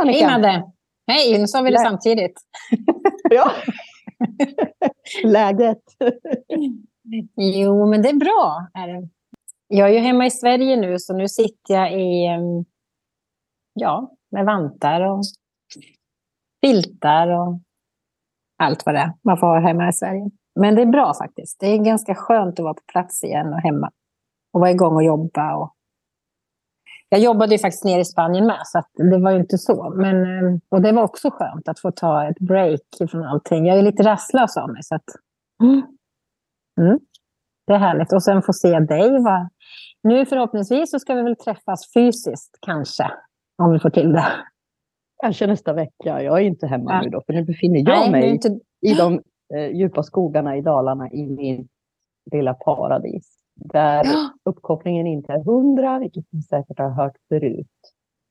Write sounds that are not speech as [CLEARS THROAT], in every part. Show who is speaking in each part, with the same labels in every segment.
Speaker 1: Annika!
Speaker 2: Hej Madde! Hej, nu sa vi det
Speaker 1: Lä-
Speaker 2: samtidigt. [LAUGHS]
Speaker 1: Ja. Läget? [LAUGHS]
Speaker 2: Jo, men det är bra. Jag är ju hemma i Sverige nu, så nu sitter jag i, ja, med vantar och filtar och allt vad det är man får ha hemma i Sverige. Men det är bra faktiskt. Det är ganska skönt att vara på plats igen och hemma. Och vara igång och jobba. Och... Jag jobbade ju faktiskt nere i Spanien med, så det var ju inte så. Men, em, och det var också skönt att få ta ett break från allting. Jag är lite rastlös av mig, så att... Mm. Det är härligt. Och sen få se dig. Va? Nu förhoppningsvis så ska vi väl träffas fysiskt kanske. Om vi får till det.
Speaker 1: Kanske nästa vecka. Jag är inte hemma
Speaker 2: Ja.
Speaker 1: nu då, för nu befinner jag
Speaker 2: Nej,
Speaker 1: mig
Speaker 2: inte...
Speaker 1: i de eh, djupa skogarna i Dalarna i min lilla paradis. Där
Speaker 2: Ja.
Speaker 1: uppkopplingen inte är hundra, vilket ni säkert har hört förut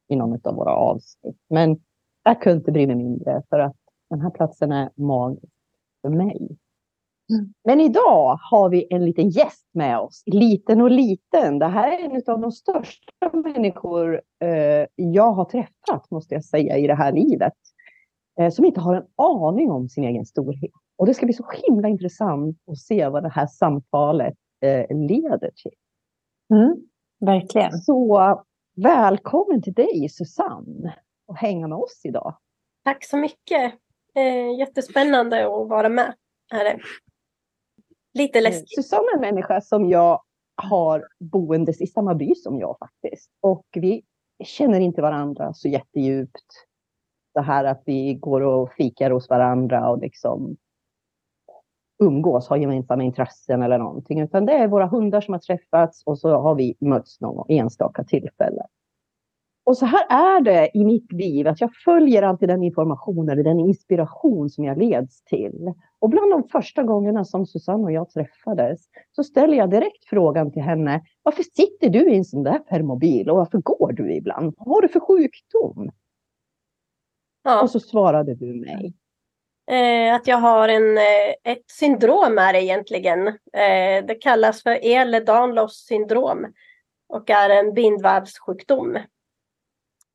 Speaker 1: i någon av våra avsnitt. Men jag kunde inte bry mig mindre för att den här platsen är magisk för mig.
Speaker 2: Mm.
Speaker 1: Men idag har vi en liten gäst med oss. Liten och liten. Det här är en av de största människor eh, jag har träffat, måste jag säga, i det här livet. Eh, som inte har en aning om sin egen storhet. Och det ska bli så himla intressant att se vad det här samtalet leder till.
Speaker 2: Mm, verkligen.
Speaker 1: Så välkommen till dig Susanne och hänga med oss idag.
Speaker 3: Tack så mycket. Eh, jättespännande att vara med. Är det. Lite
Speaker 1: Eh,
Speaker 3: läskigt.
Speaker 1: Susanne är en människa som jag har boendes i samma by som jag faktiskt. Och vi känner inte varandra så jättedjupt. Det här att vi går och fikar hos varandra och liksom umgås, har gemensamma intressen eller någonting. Utan det är våra hundar som har träffats och så har vi mötts någon enstaka tillfälle. Och så här är det i mitt liv, att jag följer alltid den information eller den inspiration som jag leds till. Och bland de första gångerna som Susanne och jag träffades så ställer jag direkt frågan till henne. Varför sitter du i en sån där permobil och varför går du ibland? Vad har du för sjukdom?
Speaker 3: Ja,
Speaker 1: Och så svarade du mig
Speaker 3: eh, att jag har en, eh, ett syndrom här det egentligen. Eh, det kallas för Ehlers-Danlos syndrom och är en bindvävssjukdom.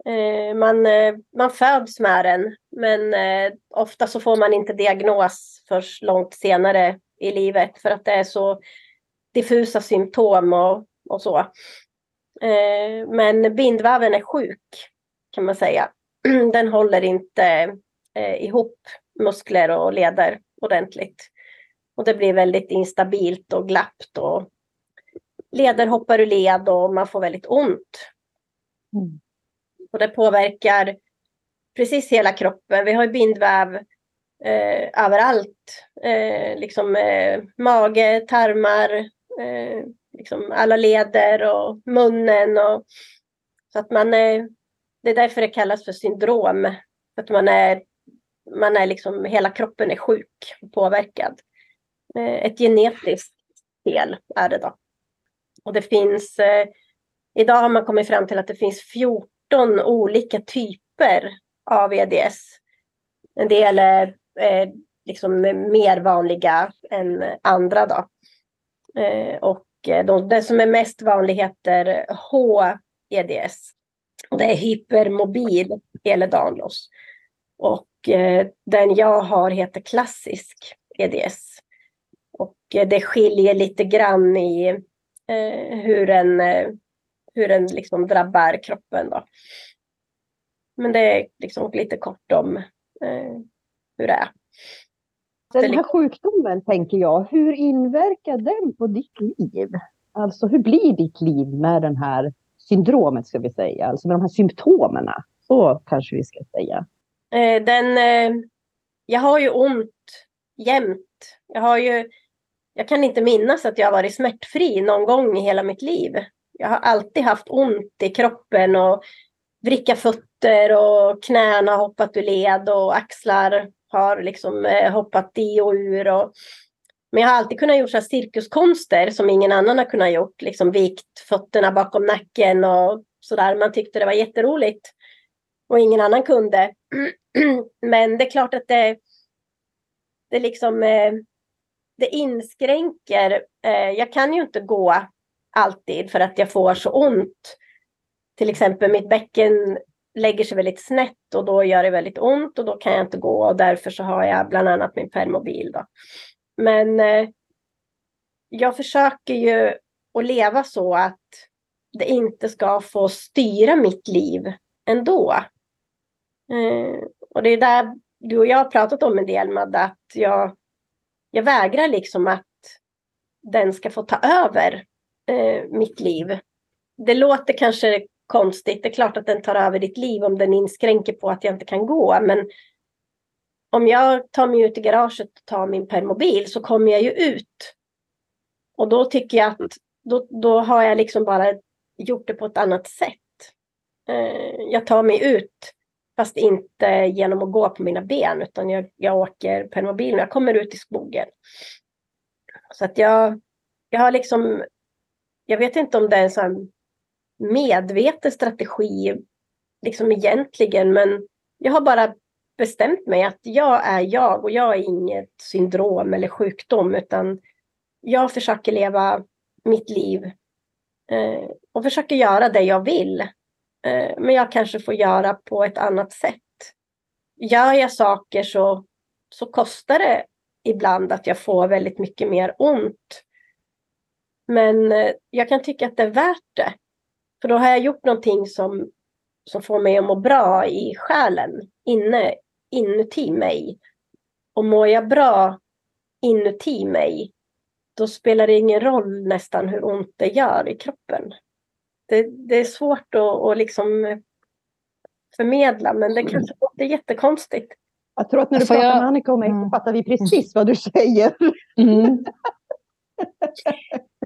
Speaker 3: Eh, man, eh, man föds med den, men eh, ofta så får man inte diagnos först långt senare i livet för att det är så diffusa symptom och, och så. Eh, men bindväven är sjuk kan man säga. [CLEARS THROAT] Den håller inte eh, ihop muskler och leder ordentligt. Och det blir väldigt instabilt och glappt och leder hoppar ur led och man får väldigt ont.
Speaker 1: Mm.
Speaker 3: Och det påverkar precis hela kroppen. Vi har ju bindväv eh, överallt. Eh, liksom eh, mage, tarmar, eh, liksom alla leder och munnen. Och, så att man är, det är därför det kallas för syndrom. Att man är, man är liksom, hela kroppen är sjuk och påverkad. Eh, ett genetiskt fel är det då. Och det finns, eh, idag har man kommit fram till att det finns 14 olika typer av EDS. En del är eh, liksom mer vanliga än andra då. Eh, och eh, de, den som är mest vanlig heter HEDS. Och det är hypermobil eller danlos. Och eh, den jag har heter klassisk EDS. Och eh, det skiljer lite grann i eh, hur den, hur den liksom drabbar kroppen. Då. Men det är liksom lite kort om hur det är.
Speaker 1: Den här sjukdomen, tänker jag, hur inverkar den på ditt liv? Alltså hur blir ditt liv med den här syndromet, ska vi säga, alltså med de här symptomen? Så kanske vi ska säga.
Speaker 3: Eh, den, eh, jag har ju ont jämt. Jag, har ju, jag kan inte minnas att jag har varit smärtfri någon gång i hela mitt liv. Jag har alltid haft ont i kroppen och vricka fötter och knän har hoppat ur led och axlar har liksom eh, hoppat i och ur. Och, men jag har alltid kunnat göra cirkuskonster som ingen annan har kunnat gjort. Liksom vikt fötterna bakom nacken och sådär. Man tyckte det var jätteroligt. Och ingen annan kunde. [CLEARS THROAT] [CLEARS THROAT] Men det är klart att det, det liksom eh, det inskränker. Eh, jag kan ju inte gå alltid för att jag får så ont. Till exempel mitt bäcken lägger sig väldigt snett och då gör det väldigt ont och då kan jag inte gå och därför så har jag bland annat min permobil. Då. Men eh, jag försöker ju att leva så att det inte ska få styra mitt liv ändå. Och det är där du och jag har pratat om en del, Madde, att jag, jag vägrar liksom att den ska få ta över eh, mitt liv. Det låter kanske konstigt. Det är klart att den tar över ditt liv om den inskränker på att jag inte kan gå. Men om jag tar mig ut i garaget och tar min permobil så kommer jag ju ut. Och då tycker jag att då, då har jag liksom bara gjort det på ett annat sätt. Eh, jag tar mig ut fast inte genom att gå på mina ben utan jag, jag åker permobil när jag kommer ut i skogen. Så att jag, jag har liksom, jag vet inte om det är en sån medveten strategi liksom egentligen, men jag har bara bestämt mig att jag är jag och jag är inget syndrom eller sjukdom, utan jag försöker leva mitt liv eh, och försöker göra det jag vill. Eh, men jag kanske får göra på ett annat sätt. Gör jag saker så, så kostar det ibland att jag får väldigt mycket mer ont. Men eh, jag kan tycka att det är värt det. För då har jag gjort någonting som, som får mig att må bra i själen, inne, inuti mig. Och mår jag bra inuti mig, då spelar det ingen roll nästan hur ont det gör i kroppen. Det, det är svårt att, att liksom förmedla, men det kanske låter jättekonstigt.
Speaker 1: Jag tror att när du pratar jag... med Annika och mig så mm. fattar vi precis vad du säger. Mm. [LAUGHS]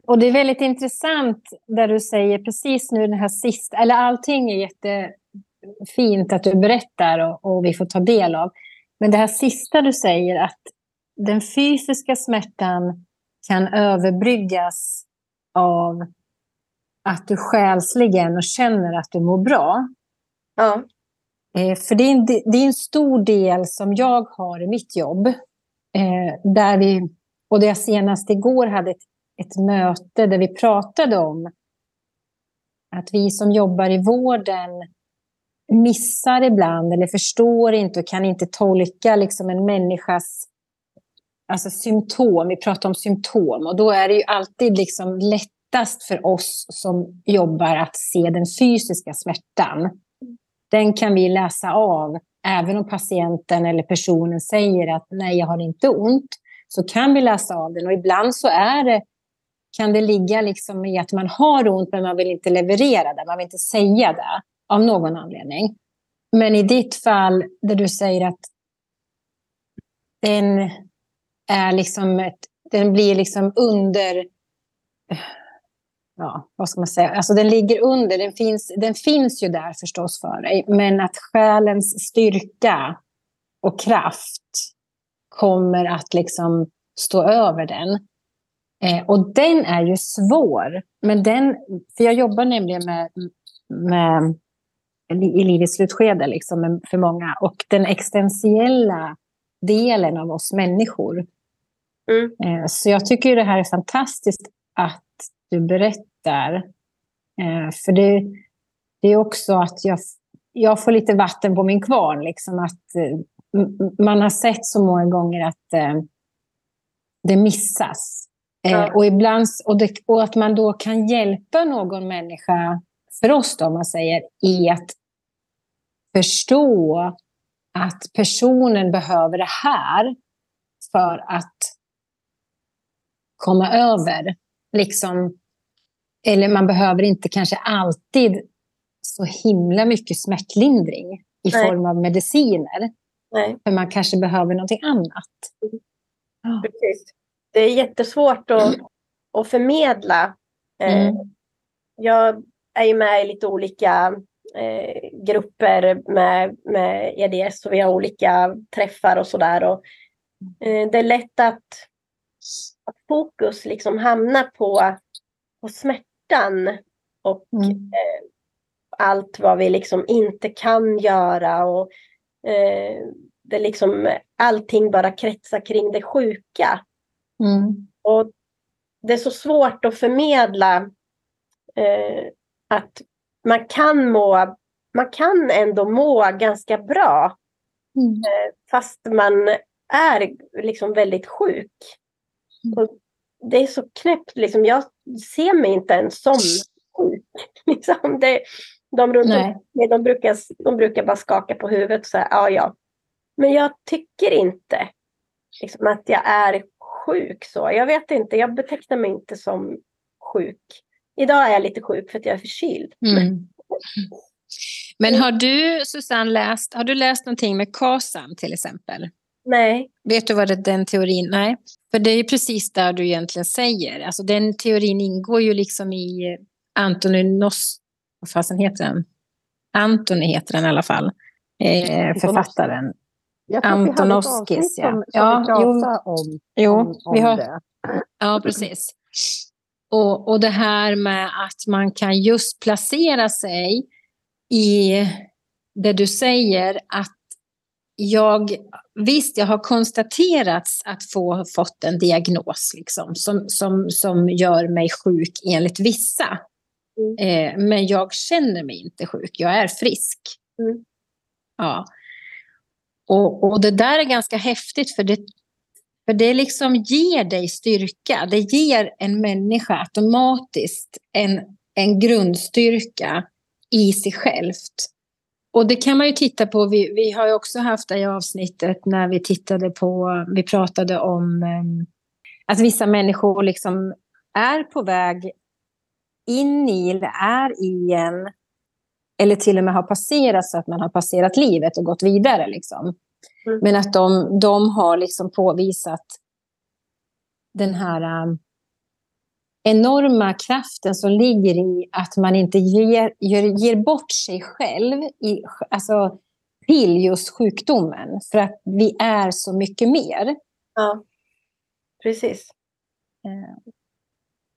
Speaker 2: Och det är väldigt intressant där du säger precis nu den här sista, eller allting är jättefint att du berättar och, och vi får ta del av. Men det här sista du säger att den fysiska smärtan kan överbryggas av att du själsligen och känner att du mår bra.
Speaker 3: Ja.
Speaker 2: Eh, för det är, en, det är en stor del som jag har i mitt jobb. Eh, där vi, och det jag senast igår hade ett ett möte där vi pratade om att vi som jobbar i vården missar ibland eller förstår inte och kan inte tolka liksom en människas alltså symptom. Vi pratar om symptom och då är det ju alltid liksom lättast för oss som jobbar att se den fysiska smärtan. Den kan vi läsa av, även om patienten eller personen säger att nej, jag har inte ont, så kan vi läsa av den och ibland så är det kan det ligga liksom i att man har ont men man vill inte leverera det, man vill inte säga det av någon anledning. Men i ditt fall där du säger att den är liksom ett, den blir liksom under ja, vad ska man säga, alltså den ligger under, den finns, den finns ju där förstås för dig, men att själens styrka och kraft kommer att liksom stå över den. Eh, och den är ju svår. Men den, för jag jobbar nämligen med, med i livets slutskede liksom, för många. Och den existentiella delen av oss människor. Mm. Eh, så jag tycker det här är fantastiskt att du berättar. Eh, för det, det är också att jag, jag får lite vatten på min kvarn. Liksom, att eh, man har sett så många gånger att eh, det missas. Ja. Och, ibland, och, det, och, att man då kan hjälpa någon människa, för oss då, om man säger, i att förstå att personen behöver det här för att komma över. Liksom, eller man behöver inte kanske alltid så himla mycket smärtlindring i Nej. form av mediciner.
Speaker 3: Nej.
Speaker 2: För man kanske behöver någonting annat.
Speaker 3: Mm. Precis det är jättesvårt att, att förmedla. Eh, mm. Jag är ju med i lite olika eh, grupper med, med EDS och vi har olika träffar och sådär. Eh, det är lätt att, att fokus liksom hamnar på, på smärtan och mm. eh, allt vad vi liksom inte kan göra. Och, eh, det liksom, allting bara kretsar kring det sjuka.
Speaker 2: Mm.
Speaker 3: Och det är så svårt att förmedla eh, att man kan må, man kan ändå må ganska bra.
Speaker 2: Mm.
Speaker 3: Eh, fast man är liksom väldigt sjuk.
Speaker 2: Mm.
Speaker 3: Och det är så knäppt. Liksom. Jag ser mig inte ens som sjuk. [LAUGHS] Liksom det, de, runt mig, de, brukar, de brukar bara skaka på huvudet och säga ja, ja. Men jag tycker inte liksom, att jag är sjuk så. Jag vet inte, jag betecknar mig inte som sjuk. Idag är jag lite sjuk för att jag är förkyld.
Speaker 2: Mm. Men har du, Susanne, läst, har du läst någonting med KASAM till exempel?
Speaker 3: Nej.
Speaker 2: Vet du vad det, den teorin... Nej, för det är ju precis där du egentligen säger. Alltså den teorin ingår ju liksom i eh, Antoni Nos... Vad fasen heter den? Antoni heter den i alla fall. Eh, författaren. Antonovskis,
Speaker 1: avsnitt
Speaker 2: ja.
Speaker 1: som, som
Speaker 2: Ja,
Speaker 1: vi om,
Speaker 2: Jo,
Speaker 1: om, om
Speaker 2: vi har,
Speaker 1: det.
Speaker 2: Ja, precis. Och, och det här med att man kan just placera sig i det du säger att jag, visst jag har konstaterats att få fått en diagnos liksom, som, som, som gör mig sjuk enligt vissa.
Speaker 3: Mm.
Speaker 2: Eh, men jag känner mig inte sjuk, jag är frisk.
Speaker 3: Mm.
Speaker 2: Ja. Och, och det där är ganska häftigt för det, för det liksom ger dig styrka. Det ger en människa automatiskt en, en grundstyrka i sig självt. Och det kan man ju titta på. Vi, vi har ju också haft det i avsnittet när vi tittade på, vi pratade om eh, att vissa människor liksom är på väg in i eller är i en eller till och med har passerat så att man har passerat livet och gått vidare. Liksom.
Speaker 3: Mm.
Speaker 2: Men att de, de har liksom påvisat den här um, enorma kraften som ligger i att man inte ger, ger, ger bort sig själv i, alltså, till just sjukdomen. För att vi är så mycket mer.
Speaker 3: Ja, precis.
Speaker 2: Eh,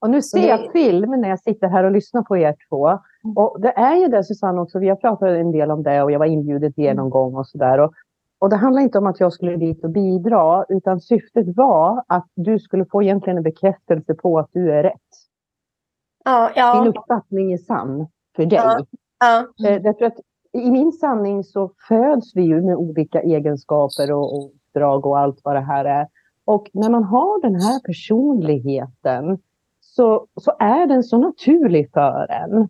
Speaker 1: Och nu ser jag film när jag sitter här och lyssnar på er två. Och det är ju det Susanne också, vi har pratat en del om det och jag var inbjuden till er någon gång och sådär. Och, det handlar inte om att jag skulle dit och bidra utan syftet var att du skulle få egentligen en bekräftelse på att du är rätt.
Speaker 3: Ja,
Speaker 1: Din
Speaker 3: ja,
Speaker 1: uppfattning är sann för dig.
Speaker 3: Ja. ja.
Speaker 1: Eh, Därför att i min sanning så föds vi ju med olika egenskaper och, och uppdrag och allt vad det här är. Och när man har den här personligheten så, så är den så naturlig för en.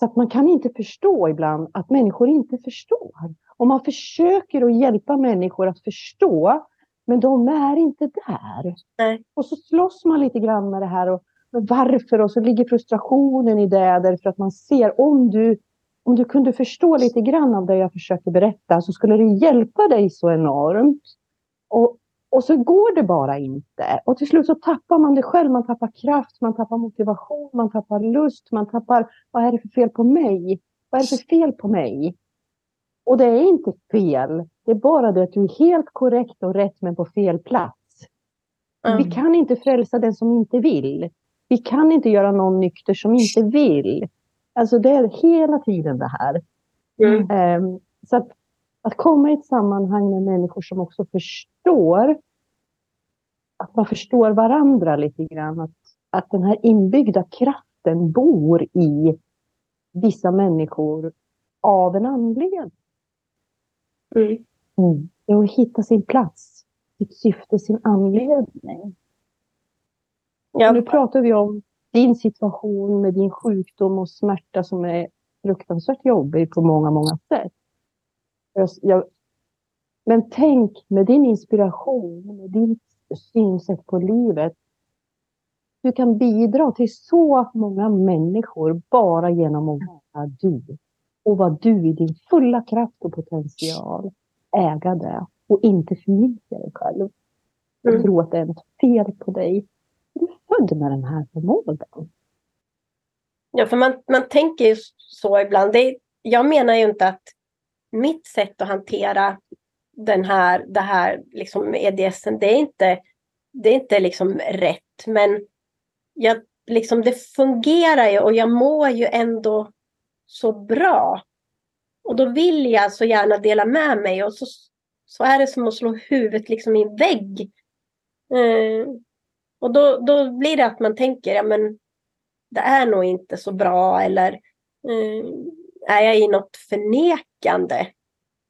Speaker 1: Så att man kan inte förstå ibland att människor inte förstår. Och man försöker att hjälpa människor att förstå, men de är inte där.
Speaker 3: Nej.
Speaker 1: Och så slåss man lite grann med det här. Och, men varför? Och så ligger frustrationen i det därför att man ser om du om du kunde förstå lite grann av det jag försöker berätta så skulle det hjälpa dig så enormt. Och, och så går det bara inte. Och till slut så tappar man det själv. Man tappar kraft, man tappar motivation, man tappar lust. Man tappar, vad är det för fel på mig? Vad är det för fel på mig? Och det är inte fel. Det är bara det att du är helt korrekt och rätt men på fel plats.
Speaker 3: Mm.
Speaker 1: Vi kan inte frälsa den som inte vill. Vi kan inte göra någon nykter som inte vill. Alltså det är hela tiden det här.
Speaker 3: Mm.
Speaker 1: Ehm, så att, att komma i ett sammanhang med människor som också förstår att man förstår varandra lite grann. Att, att den här inbyggda kraften bor i vissa människor av en anledning.
Speaker 3: Mm.
Speaker 1: Mm. Det är att hitta sin plats, sitt syfte, sin anledning. Och
Speaker 3: Ja.
Speaker 1: Nu pratar vi om din situation med din sjukdom och smärta som är fruktansvärt jobbig på många, många sätt. Jag, men tänk med din inspiration, med din synsätt på livet. Du kan bidra till så många människor bara genom att vara du. Och vara du i din fulla kraft och potential. Äga det och inte förminska dig själv. Och
Speaker 3: Mm.
Speaker 1: tro att det är något fel på dig. Du är född med den här förmågan.
Speaker 3: Ja, för man, man tänker ju så ibland. Det, jag menar ju inte att mitt sätt att hantera den här, det här liksom EDSen, det är inte, det är inte liksom rätt. Men jag, liksom, det fungerar ju och jag mår ju ändå så bra. Och då vill jag så gärna dela med mig och så, så är det som att slå huvudet liksom i en vägg. Eh, och då, då blir det att man tänker, ja men det är nog inte så bra eller eh, är jag i något förnekande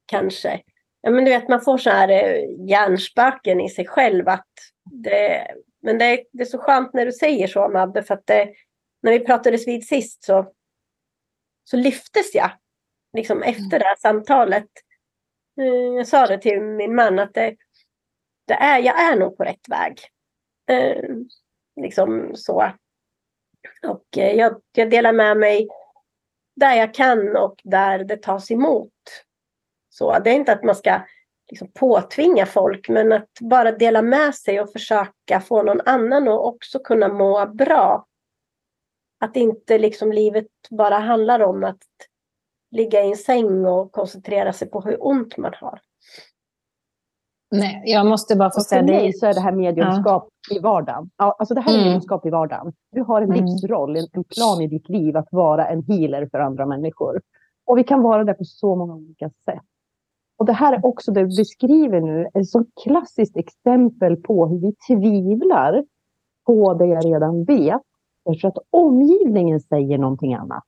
Speaker 3: kanske? Ja, men du vet, man får så här eh, hjärnspöken i sig själv. Att det, men det är, det är så skönt när du säger så, Madde, för att det, när vi pratades vid sist så, så lyftes jag liksom efter mm. det här samtalet. Eh, jag sa det till min man att det, det är, jag är nog på rätt väg. Eh, liksom så. Och jag, jag delar med mig där jag kan och där det tas emot. Så det är inte att man ska liksom påtvinga folk, men att bara dela med sig och försöka få någon annan att också kunna må bra. Att inte liksom livet bara handlar om att ligga i en säng och koncentrera sig på hur ont man har.
Speaker 2: Nej, jag måste bara få säga
Speaker 1: det. För mig så är det här mediumskap ja. i vardagen. alltså det här är mm. mediumskap i vardagen. Du har en mm. livsroll, en, en plan i ditt liv att vara en healer för andra människor. Och vi kan vara det på så många olika sätt. Och det här är också det du beskriver nu, ett så klassiskt exempel på hur vi tvivlar på det jag redan vet. Därför att omgivningen säger någonting annat.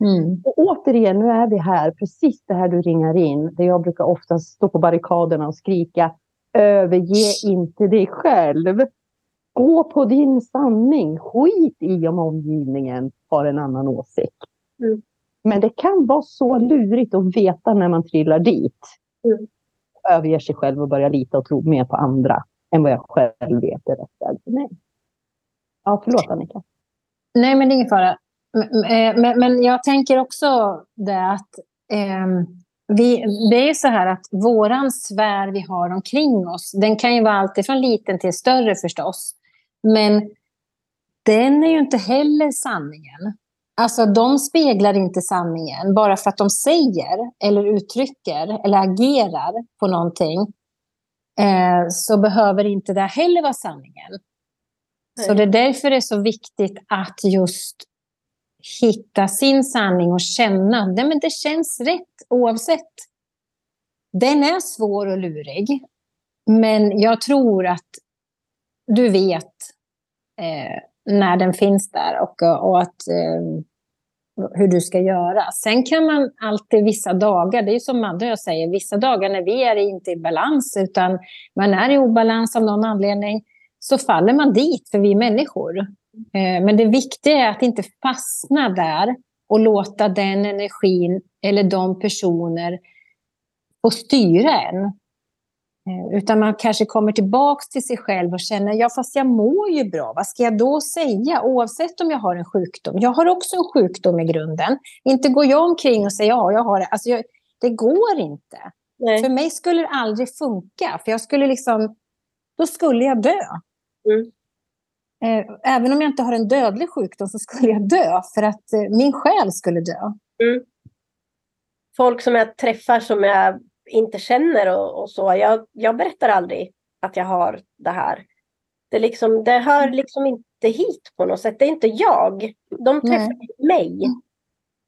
Speaker 1: Mm. Och återigen, nu är vi här, precis det här du ringar in, där jag brukar ofta stå på barrikaderna och skrika överge inte dig själv. Gå på din sanning. Skit i om omgivningen har en annan åsikt. Mm. Men det kan vara så lurigt att veta när man trillar dit. Mm. Överger sig själv och börjar lita och tro mer på andra än vad jag själv vet är rätt väg för mig. Ja, förlåt Annika.
Speaker 2: Nej, men det är ingen fara. Men, men jag tänker också det att eh, vi, det är så här att våran sfär vi har omkring oss, den kan ju vara alltifrån liten till större förstås. Men den är ju inte heller sanningen. Alltså de speglar inte sanningen bara för att de säger eller uttrycker eller agerar på någonting. Eh, så behöver inte det heller vara sanningen. Nej. Så det är därför det är så viktigt att just hitta sin sanning och känna att det känns rätt oavsett. Den är svår och lurig. Men jag tror att du vet eh, när den finns där och, och att, eh, hur du ska göra. Sen kan man alltid vissa dagar, det är som Madde och jag säger, vissa dagar när vi är inte i balans utan man är i obalans av någon anledning så faller man dit för vi är människor. Eh, men det viktiga är att inte fastna där och låta den energin eller de personer få styra en. Eh, utan man kanske kommer tillbaka till sig själv och känner, ja fast jag mår ju bra, vad ska jag då säga? Oavsett om jag har en sjukdom. Jag har också en sjukdom i grunden. Inte går jag omkring och säger, ja jag har det. Alltså, jag, det går inte. Nej. För mig skulle det aldrig funka, för jag skulle liksom, då skulle jag dö. Mm. Eh, även om jag inte har en dödlig sjukdom så skulle jag dö för att eh, min själ skulle dö. Mm.
Speaker 3: Folk som jag träffar som jag inte känner och, och, så, jag, jag berättar aldrig att jag har det här. Det, liksom, det hör mm. liksom inte hit på något sätt. Det är inte jag. De träffar Nej. mig.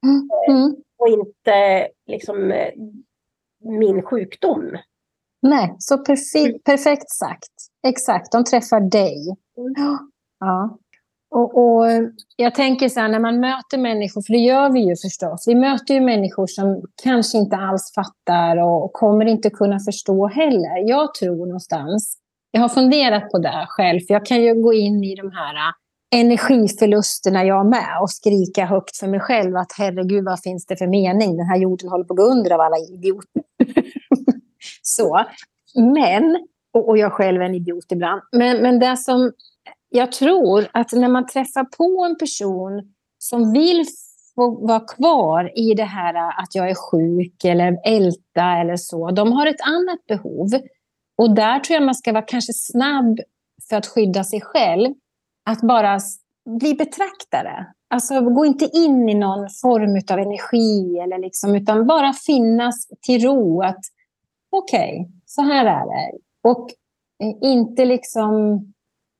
Speaker 3: Mm. Mm. Och inte liksom min sjukdom.
Speaker 2: Nej, så perfekt, perfekt sagt. Exakt, de träffar dig. Mm. Ja. Och, och, jag tänker så här, när man möter människor, för det gör vi ju förstås. Vi möter ju människor som kanske inte alls fattar och, och kommer inte kunna förstå heller. Jag tror någonstans, jag har funderat på det själv, för jag kan ju gå in i de här äh, energiförlusterna jag med och skrika högt för mig själv att herregud vad finns det för mening? Den här jorden håller på att gå under av alla idioter. [LAUGHS] så. Men, och, och jag själv är en idiot ibland, men, men det som jag tror att när man träffar på en person som vill få vara kvar i det här att jag är sjuk eller älta eller så, de har ett annat behov. Och där tror jag man ska vara kanske snabb för att skydda sig själv. Att bara bli betraktare. Alltså gå inte in i någon form av energi, eller liksom, utan bara finnas till ro. att Okej, okay, så här är det. Och eh, inte liksom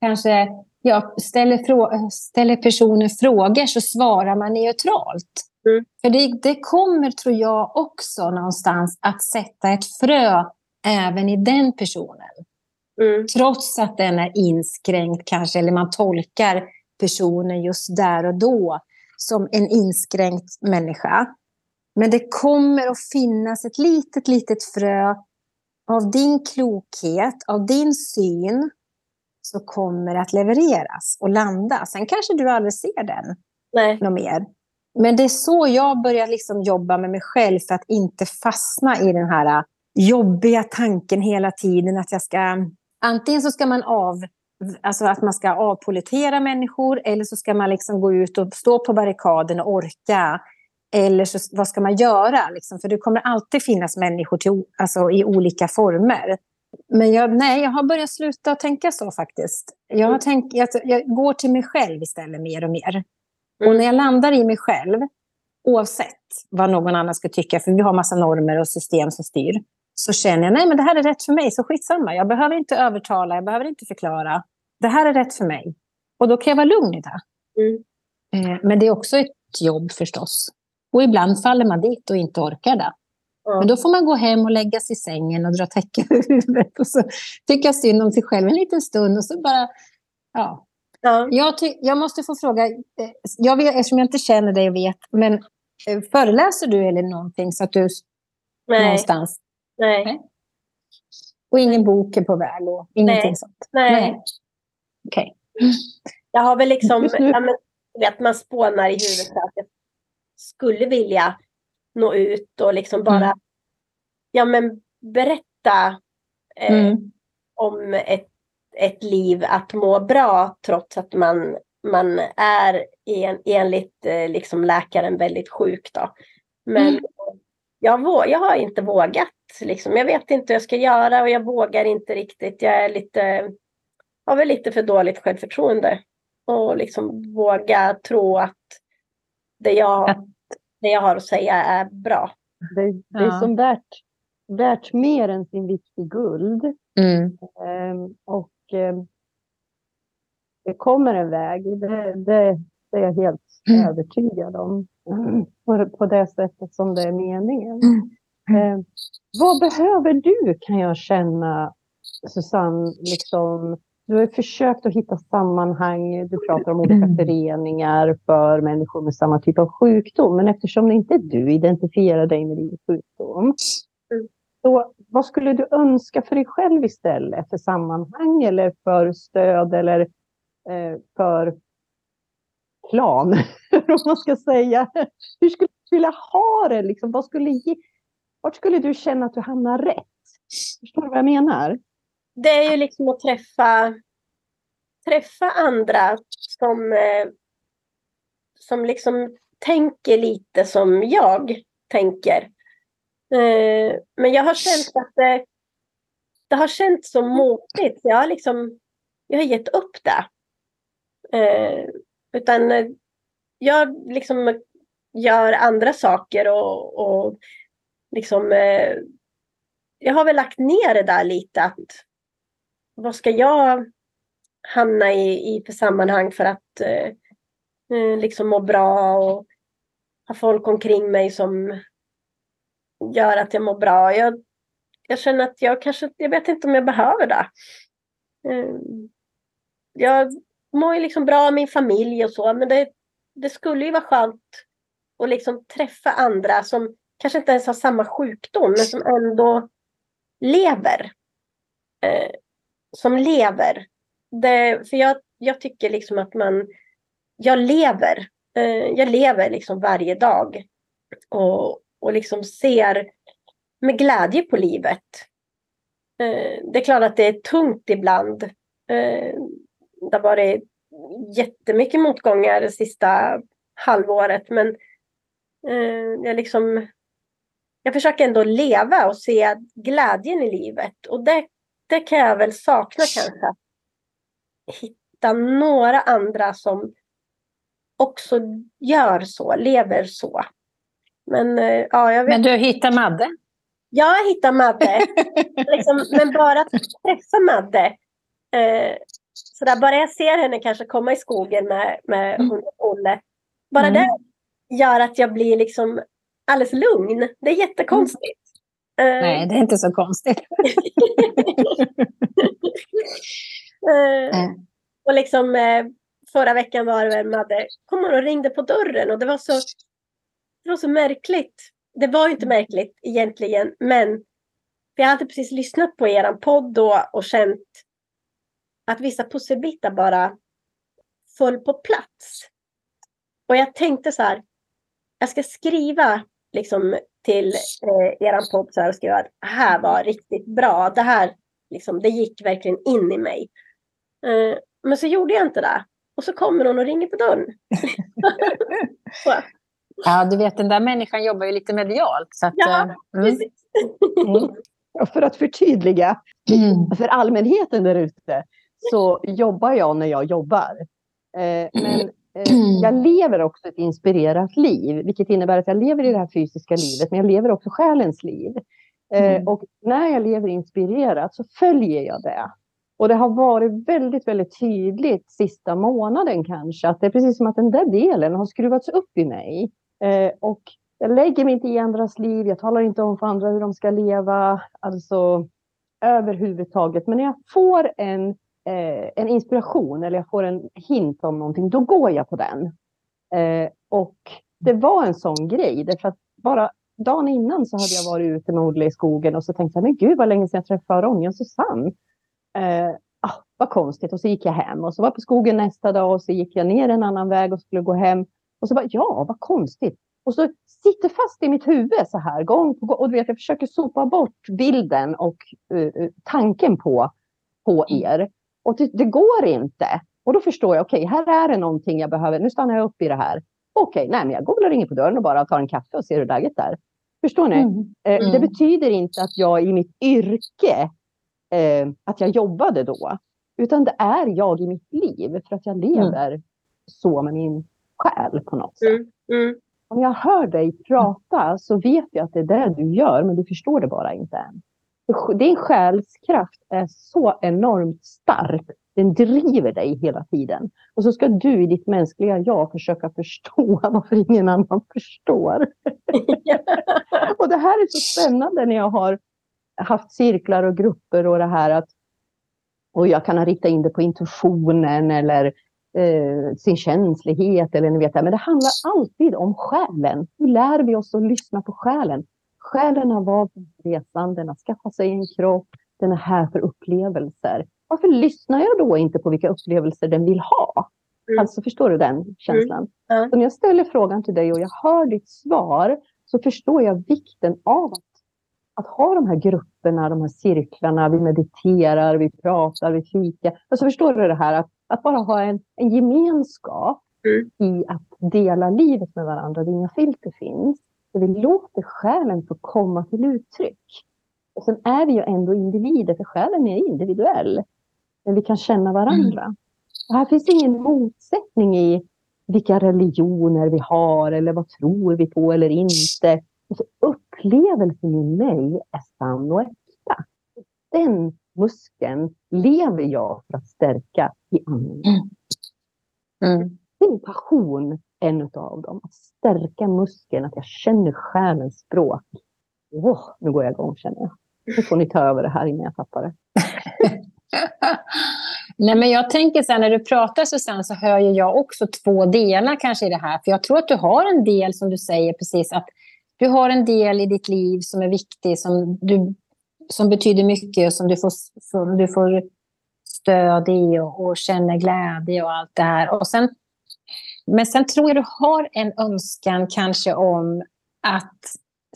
Speaker 2: kanske ja, ställer, ställer personen frågor så svarar man neutralt. Mm. För det, det kommer, tror jag, också någonstans att sätta ett frö även i den personen. Mm. Trots att den är inskränkt kanske, eller man tolkar personen just där och då som en inskränkt människa. Men det kommer att finnas ett litet, litet frö av din klokhet, av din syn, så kommer att levereras och landa. Sen kanske du aldrig ser den
Speaker 3: Nej.
Speaker 2: något mer. Men det är så jag börjar liksom jobba med mig själv för att inte fastna i den här jobbiga tanken hela tiden att jag ska... Antingen så ska man av... Alltså att man ska avpolitera människor eller så ska man liksom gå ut och stå på barrikaden och orka. Eller så, vad ska man göra? Liksom? För det kommer alltid finnas människor till, alltså, i olika former. Men jag, nej, jag har börjat sluta tänka så faktiskt. Jag, har tänkt, jag, jag går till mig själv istället mer och mer. Och när jag landar i mig själv, oavsett vad någon annan ska tycka, för vi har massa normer och system som styr, så känner jag, nej men det här är rätt för mig, så skitsamma. Jag behöver inte övertala, jag behöver inte förklara. Det här är rätt för mig. Och då kan jag vara lugn i det.
Speaker 3: Mm.
Speaker 2: Eh, Men det är också ett jobb förstås. Och ibland faller man dit och inte orkar det.
Speaker 3: Ja.
Speaker 2: Men då får man gå hem och lägga sig i sängen och dra täcke över huvudet. Och så tycka synd om sig själv en liten stund och så bara... Ja.
Speaker 3: Ja.
Speaker 2: Jag, jag måste få fråga, eh, jag vet, eftersom jag inte känner dig och vet, men eh, föreläser du eller någonting så att du
Speaker 3: Nej.
Speaker 2: någonstans?
Speaker 3: Nej.
Speaker 2: Nej. Och ingen bok är på väg och ingenting
Speaker 3: Nej.
Speaker 2: sånt?
Speaker 3: Nej.
Speaker 2: Okej.
Speaker 3: Jag har väl liksom, ja, men, vet, man spånar i huvudet att jag skulle vilja nå ut och liksom bara,
Speaker 2: Mm.
Speaker 3: ja men berätta eh,
Speaker 2: Mm.
Speaker 3: om ett, ett liv att må bra trots att man, man är en, enligt eh, liksom läkaren väldigt sjuk då. Men
Speaker 2: Mm.
Speaker 3: jag, jag har inte vågat. Liksom. Jag vet inte hur jag ska göra och jag vågar inte riktigt. Jag är lite, har väl lite för dåligt självförtroende. Och liksom våga tro att det jag, det jag har att säga är bra.
Speaker 1: Det, det är
Speaker 2: Ja.
Speaker 1: som värt, värt mer än sin vikt i guld.
Speaker 2: Mm.
Speaker 1: Ehm, och ehm, det kommer en väg, det, det, det är jag helt
Speaker 2: Mm.
Speaker 1: övertygad om. [CLEARS THROAT] På, på det sättet som det är meningen.
Speaker 2: Mm.
Speaker 1: Ehm, vad behöver du kan jag känna, Susanne? Liksom, du har försökt att hitta sammanhang, du pratar om olika
Speaker 2: Mm.
Speaker 1: föreningar för människor med samma typ av sjukdom. Men eftersom inte du identifierar dig med din sjukdom,
Speaker 3: Mm.
Speaker 1: så vad skulle du önska för dig själv istället? För sammanhang eller för stöd eller eh, för plan? [LAUGHS] om man ska säga. Hur skulle du vilja ha det? Liksom? Vad skulle ge, vart skulle du känna att du hamnar rätt? Förstår du vad jag menar?
Speaker 3: Det är ju liksom att träffa, träffa andra som, eh, som liksom tänker lite som jag tänker. Eh, men jag har känt att det, det har känts så motigt. Jag har liksom jag har gett upp det. Eh, utan jag liksom gör andra saker och, och liksom jag har väl lagt ner det där lite att vad ska jag hamna i, i för sammanhang för att eh, eh, liksom må bra och ha folk omkring mig som gör att jag mår bra. Jag, jag känner att jag kanske, jag vet inte om jag behöver det. Eh, jag mår ju liksom bra med min familj och så, men det, det skulle ju vara skönt att liksom träffa andra som kanske inte ens har samma sjukdom, men som ändå lever. Eh, som lever. Det, för jag, jag tycker liksom att man, jag lever. Eh, jag lever liksom varje dag. Och, och liksom ser med glädje på livet. Eh, det är klart att det är tungt ibland. Eh, det har varit jättemycket motgångar det sista halvåret. Men eh, jag liksom jag försöker ändå leva och se glädjen i livet. Och det, det kan jag väl sakna kanske. Hitta några andra som också gör så, lever så. Men eh, ja, jag vet.
Speaker 2: Men du hittar Madde?
Speaker 3: Jag hittar Madde. [LAUGHS] liksom, men bara att träffa Madde. Eh, så där, bara jag ser henne kanske komma i skogen med, med
Speaker 2: Mm.
Speaker 3: Olle. Bara
Speaker 2: Mm.
Speaker 3: det gör att jag blir liksom alldeles lugn. Det är jättekonstigt. Eh,
Speaker 2: Nej, det är inte så konstigt. [LAUGHS]
Speaker 3: eh,
Speaker 2: Mm.
Speaker 3: och liksom eh, förra veckan var det Madde, kom hon och ringde på dörren och det var så, det var så märkligt. det var ju inte märkligt egentligen, men jag hade precis lyssnat på er podd då och känt att vissa pusselbitar bara föll på plats. Och jag tänkte så här, jag ska skriva liksom till eh, er podd så här och skriva att det här var riktigt bra. Det här liksom, det gick verkligen in i mig. Eh, men så gjorde jag inte det. Och så kommer någon och ringer på dörren. [LAUGHS]
Speaker 2: ja, du vet den där människan jobbar ju lite medialt. Så att,
Speaker 3: ja, eh, mm. precis.
Speaker 1: mm. För att förtydliga mm. för allmänheten där ute så jobbar jag när jag jobbar. Eh, men eh, [CLEARS THROAT] jag lever också ett inspirerat liv, vilket innebär att jag lever i det här fysiska livet, men jag lever också själens liv. Eh, mm. Och när jag lever inspirerat så följer jag det. Och det har varit väldigt, väldigt tydligt sista månaden kanske, att det är precis som att den där delen har skruvats upp i mig. Eh, och jag lägger mig inte i andras liv, jag talar inte om för andra hur de ska leva, alltså överhuvudtaget. Men när jag får en, eh, en inspiration eller jag får en hint om någonting, då går jag på den. Eh, och det var en sån grej, därför att bara dagen innan så hade jag varit ute med Olle i skogen och så tänkte jag, men gud vad länge sedan jag träffade Ronja och Susanne. Eh, ah, vad konstigt. Och så gick jag hem och så var jag på skogen nästa dag och så gick jag ner en annan väg och skulle gå hem. Och så bara, ja, vad konstigt. Och så sitter fast i mitt huvud så här gång på gång. Och du vet, jag försöker sopa bort bilden och uh, tanken på, på mm. er. Och det, det, går inte. Och då förstår jag, okej, okay, här är det någonting jag behöver. Nu stannar jag upp i det här. Okej, okay, nej, men jag går väl och ringer på dörren och bara tar en kaffe och ser hur läget är. Förstår ni? Mm. Eh, mm. Det betyder inte att jag i mitt yrke, eh, att jag jobbade då. Utan det är jag i mitt liv för att jag mm. lever mm. så med min själ på något sätt. Mm. mm. Om jag hör dig prata så vet jag att det är det du gör, men du förstår det bara inte än. Din själskraft är så enormt stark. Den driver dig hela tiden. Och så ska du i ditt mänskliga jag försöka förstå [LAUGHS] varför ingen annan förstår. [LAUGHS] och det här är så spännande när jag har haft cirklar och grupper och det här att och jag kan ha riktat in det på intuitionen eller eh, sin känslighet eller ni vet det. Men det handlar alltid om själen. Hur lär vi oss att lyssna på själen? Själen har valt resan, den har skaffat sig en kropp, den är här för upplevelser. Varför lyssnar jag då inte på vilka upplevelser den vill ha? Mm. Alltså förstår du den känslan? Mm. Så när jag ställer frågan till dig och jag hör ditt svar så förstår jag vikten av att, att ha de här grupperna, de här cirklarna, vi mediterar, vi pratar, vi fikar. Alltså förstår du det här att att bara ha en, en gemenskap mm. i att dela livet med varandra, där inga filter finns. Där vi låter själen få komma till uttryck. Och sen är vi ju ändå individer, för själen är individuell. Men vi kan känna varandra. Mm. Och här finns ingen motsättning i vilka religioner vi har eller vad tror vi på eller inte. Alltså, upplevelsen i mig är sann och äkta. Den muskeln lever jag för att stärka i andningen. Mm. Mm. Min passion en av dem. Att stärka muskeln, att jag känner själens språk. Oh, nu går jag igång känner jag. Nu får ni ta över det här innan jag tappar det. [LAUGHS]
Speaker 2: Nej, men jag tänker så här, när du pratar Susanne så hör jag också två delar kanske i det här. För jag tror att du har en del som du säger precis att du har en del i ditt liv som är viktig, som du som betyder mycket och som du får, som du får stöd i och, och känner glädje och allt det här. Och sen, men sen tror jag du har en önskan kanske om att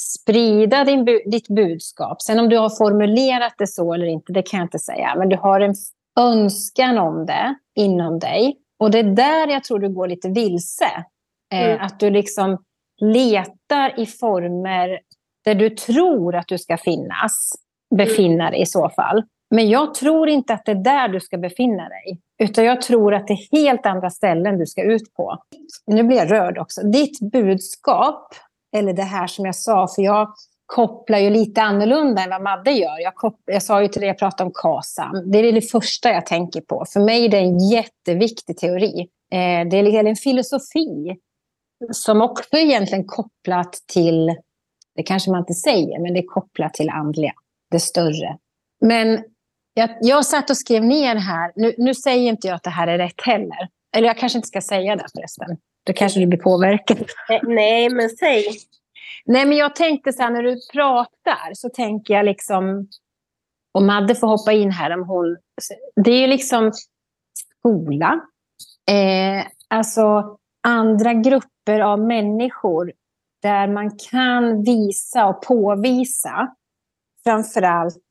Speaker 2: sprida din, ditt budskap. Sen om du har formulerat det så eller inte, det kan jag inte säga. Men du har en önskan om det inom dig. Och det är där jag tror du går lite vilse. Eh, mm. att du liksom letar i former där du tror att du ska finnas befinna dig i så fall. Men jag tror inte att det är där du ska befinna dig. Utan jag tror att det är helt andra ställen du ska ut på. Nu blir jag rörd också. Ditt budskap, eller det här som jag sa, för jag kopplar ju lite annorlunda än vad Madde gör. Jag, kopplar, jag sa ju till dig, jag pratade om KASAM. Det är det första jag tänker på. För mig är det en jätteviktig teori. Eh, det är liksom en filosofi som också är egentligen kopplat till, det kanske man inte säger, men det är kopplat till andliga det större. Men jag, jag satt och skrev ner här. Nu, nu säger inte jag att det här är rätt heller. Eller jag kanske inte ska säga det förresten. Då kanske du blir påverkad.
Speaker 3: Nej, men säg.
Speaker 2: Nej, men jag tänkte så här, när du pratar så tänker jag liksom, och Madde får hoppa in här om hon... Det är ju liksom skola, eh, alltså andra grupper av människor där man kan visa och påvisa framför allt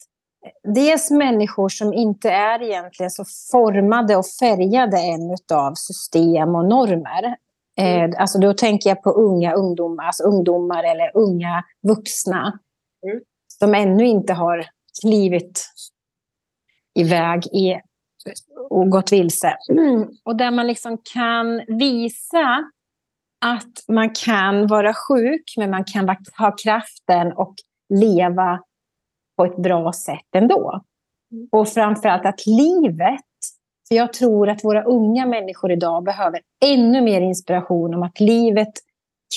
Speaker 2: dels människor som inte är egentligen så formade och färgade än av system och normer. Mm. Eh, alltså då tänker jag på unga ungdomar, alltså ungdomar eller unga vuxna mm. som ännu inte har klivit iväg i, och gått vilse. Mm. Och där man liksom kan visa att man kan vara sjuk, men man kan ha kraften och leva på ett bra sätt ändå. Mm. Och framförallt att livet, för jag tror att våra unga människor idag behöver ännu mer inspiration om att livet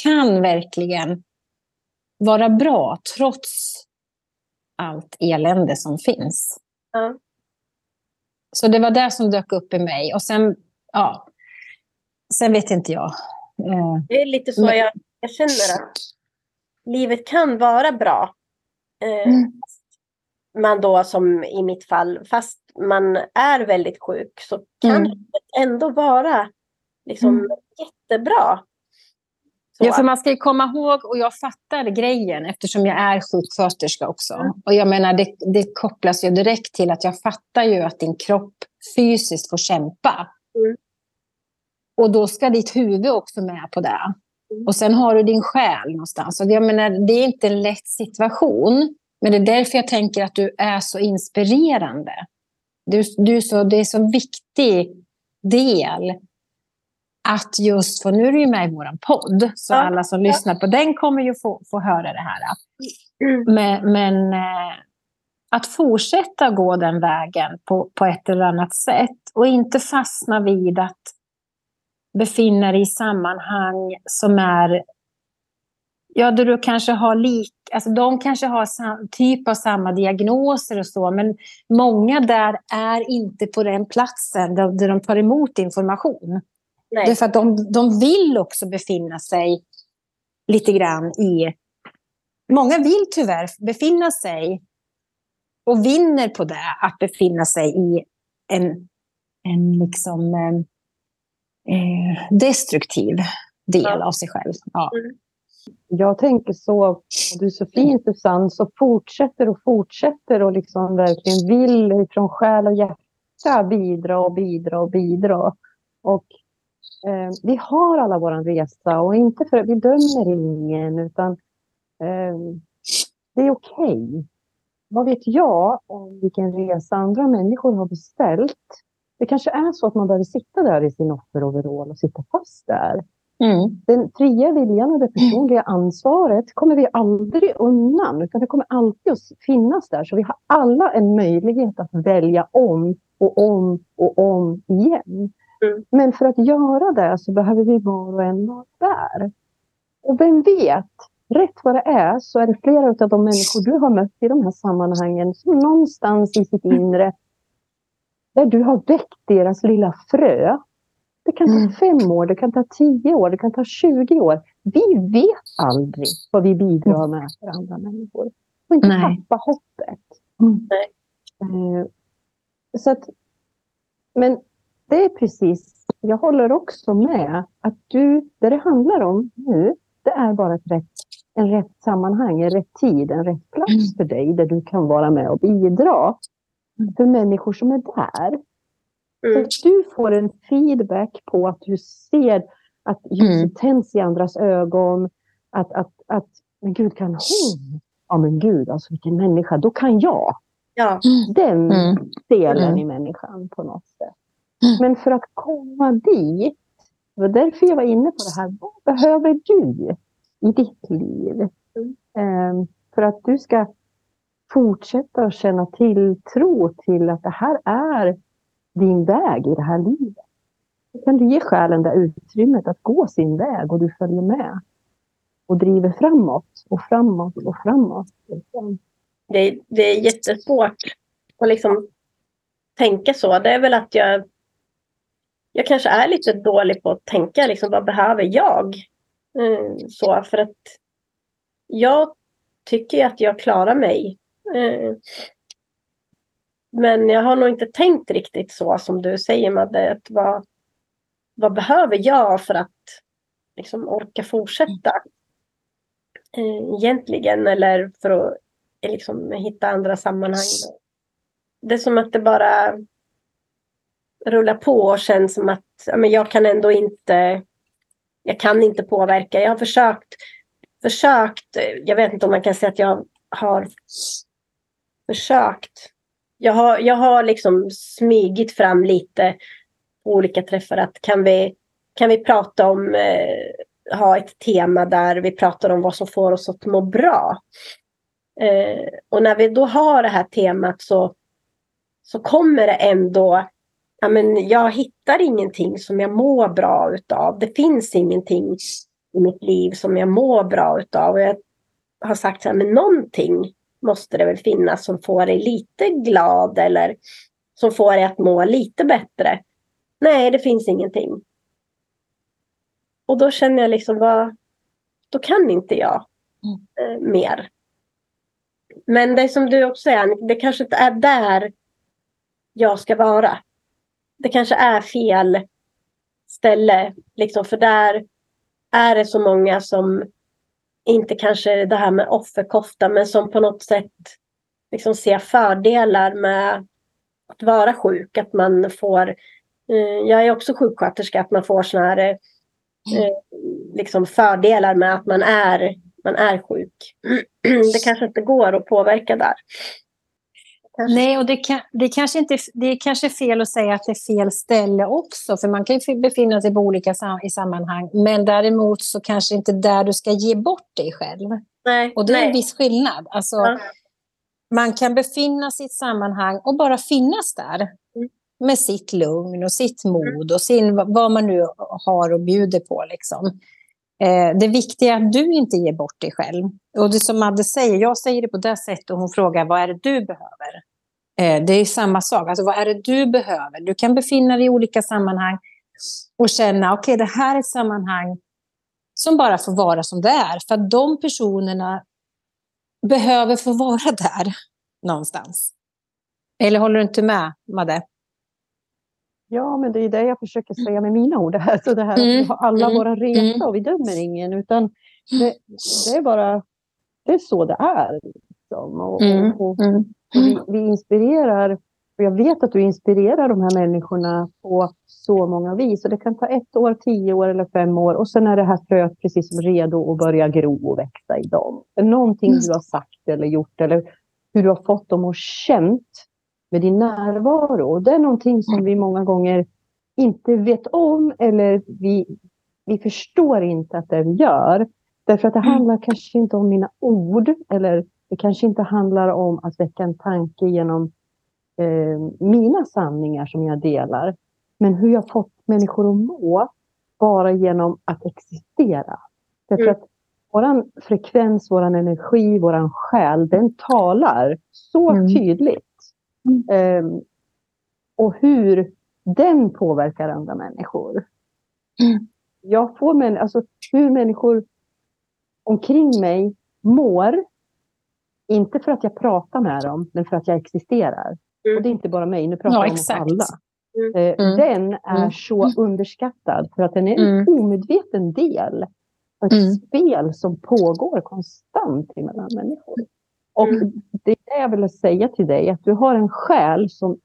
Speaker 2: kan verkligen vara bra trots allt elände som finns. Mm. Så det var det som dök upp i mig. Och sen, ja, sen vet inte jag.
Speaker 3: Eh, det är lite så Men... jag, jag känner att livet kan vara bra. Eh, mm man då som i mitt fall, fast man är väldigt sjuk så kan mm. det ändå vara liksom mm. jättebra.
Speaker 2: Så. Ja, för man ska komma ihåg, och jag fattar grejen eftersom jag är sjuksköterska också. Mm. Och jag menar, det, det kopplas ju direkt till att jag fattar ju att din kropp fysiskt får kämpa. Mm. Och då ska ditt huvud också med på det. Mm. Och sen har du din själ någonstans. Och jag menar, det är inte en lätt situation. Men det är därför jag tänker att du är så inspirerande. Du, du är så, det är så viktig del att just, för nu är du ju med i vår podd, så ja. alla som ja. lyssnar på den kommer ju få, få höra det här. Mm. Men, men eh, att fortsätta gå den vägen på, på ett eller annat sätt och inte fastna vid att befinna dig i sammanhang som är ja, där du kanske har lik, alltså de kanske har sam, typ av samma diagnoser och så, men många där är inte på den platsen där, där de tar emot information. Nej. Det är för att de, de vill också befinna sig lite grann i... Många vill tyvärr befinna sig och vinner på det, att befinna sig i en, en liksom, eh, eh destruktiv del ja. av sig själv. Ja. Mm.
Speaker 1: Jag tänker så, du är så fin Susanne, så fortsätter och fortsätter och liksom verkligen vill från själ och hjärta bidra och bidra och bidra. Och eh, vi har alla vår resa och inte för att vi dömer ingen utan eh, det är okej. Okay. Vad vet jag om vilken resa andra människor har beställt? Det kanske är så att man behöver sitta där i sin offeroverall och sitta fast där. Mm. Den fria viljan och det personliga ansvaret kommer vi aldrig undan, utan det kommer alltid att finnas där. Så vi har alla en möjlighet att välja om och om och om igen. Mm. Men för att göra det så behöver vi var och en vara där. Och vem vet, rätt vad det är så är det flera av de människor du har mött i de här sammanhangen som någonstans i sitt inre, där du har väckt deras lilla frö det kan ta mm. fem år, det kan ta tio år, det kan ta tjugo år. Vi vet aldrig vad vi bidrar med för andra människor. Vi får inte Nej. tappa hoppet. Mm. Eh, så att, men det är precis, jag håller också med att du, det det handlar om nu, det är bara ett rätt, en rätt sammanhang, en rätt tid, en rätt plats mm. för dig där du kan vara med och bidra för människor som är där. Mm. Så du får en feedback på att du ser att ljuset mm. tänds i andras ögon. Att, att, att, men gud, kan hon? Ja, men gud, alltså vilken människa. Då kan jag. Ja. Den mm. delen mm. i människan på något sätt. Mm. Men för att komma dit, det var därför jag var inne på det här. Vad behöver du i ditt liv? Um, för att du ska fortsätta att känna tilltro till att det här är din väg i det här livet. Då kan du ge själen det utrymmet att gå sin väg och du följer med. Och driver framåt och framåt och framåt.
Speaker 3: Det, det är jättesvårt att liksom tänka så. Det är väl att jag jag kanske är lite dålig på att tänka liksom, vad behöver jag? Mm, så för att jag tycker att jag klarar mig. Mm men jag har nog inte tänkt riktigt så som du säger Madde. Att vad, vad behöver jag för att liksom orka fortsätta? Eh, egentligen eller för att eh, liksom, hitta andra sammanhang. Det är som att det bara rullar på och känns som att ja, men jag kan ändå inte jag kan inte påverka. Jag har försökt, försökt, eh, jag vet inte om man kan säga att jag har försökt. Jag har, jag har liksom smygit fram lite på olika träffar att kan vi, kan vi prata om, eh, ha ett tema där vi pratar om vad som får oss att må bra. Eh, och när vi då har det här temat så, så kommer det ändå ja, men jag hittar ingenting som jag mår bra utav. Det finns ingenting i mitt liv som jag mår bra utav. Och jag har sagt så här, men någonting måste det väl finnas som får dig lite glad eller som får dig att må lite bättre. Nej, det finns ingenting. Och då känner jag liksom, vad, då kan inte jag mm. eh, mer. Men det som du också säger, det kanske inte är där jag ska vara det kanske är fel ställe. Liksom, för där är det så många som inte kanske det här med offerkofta men som på något sätt liksom ser fördelar med att vara sjuk. Att man får, eh, jag är också sjuksköterska, att man får såna här eh, liksom fördelar med att man är, man är sjuk. [CLEARS THROAT] Det kanske inte går att påverka där.
Speaker 2: Kanske. Nej, och det, kan, det, kanske inte, det är kanske fel att säga att det är fel ställe också, för man kan ju befinna sig på olika sam i sammanhang. Men däremot så kanske inte där du ska ge bort dig själv.
Speaker 3: Nej,
Speaker 2: och det är
Speaker 3: nej.
Speaker 2: en viss skillnad. Alltså, ja. Man kan befinna sig i ett sammanhang och bara finnas där. Mm. Med sitt lugn och sitt mod och sin, vad man nu har och bjuder på. Liksom. Eh, det viktiga är att du inte ger bort dig själv. Och det som Madde säger, jag säger det på det sättet och hon frågar vad är det du behöver? Eh, det är samma sak. Alltså, vad är det du behöver? Du kan befinna dig i olika sammanhang och känna okej, okay, det här är ett sammanhang som bara får vara som det är. För att de personerna behöver få vara [LAUGHS] där någonstans. Eller håller du inte med, Madde?
Speaker 1: Ja, men det är det jag försöker säga med mina ord. Här. Så det här mm. att vi har alla mm. våra resa mm. och vi dömer ingen. Utan det, det, är bara det är så det är. Liksom. Och, mm. och, mm. Vi, vi, inspirerar, och jag vet att du inspirerar de här människorna på så många vis. Och det kan ta ett år, tio år eller fem år och sen är det här fröet precis som redo att börja gro och växa i dem. Någonting du har sagt eller gjort eller hur du har fått dem att känt med din närvaro. Det är någonting som vi många gånger inte vet om eller vi, vi förstår inte att det vi gör. Därför att det handlar kanske inte om mina ord eller det kanske inte handlar om att väcka en tanke genom eh, mina sanningar som jag delar. Men hur jag fått människor att må bara genom att existera. Därför mm. att våran frekvens, våran energi, våran själ, den talar så mm. tydligt. Mm. Um, och hur den påverkar andra människor. Mm. Jag får män, alltså hur människor omkring mig mår inte för att jag pratar med dem, men för att jag existerar. Mm. Och det är inte bara mig, nu pratar jag ja, om alla. Mm. Den är mm. så underskattad för att den är en omedveten del av ett spel som pågår konstant mellan människor. Och det är det jag vill säga till dig, att du har en själ som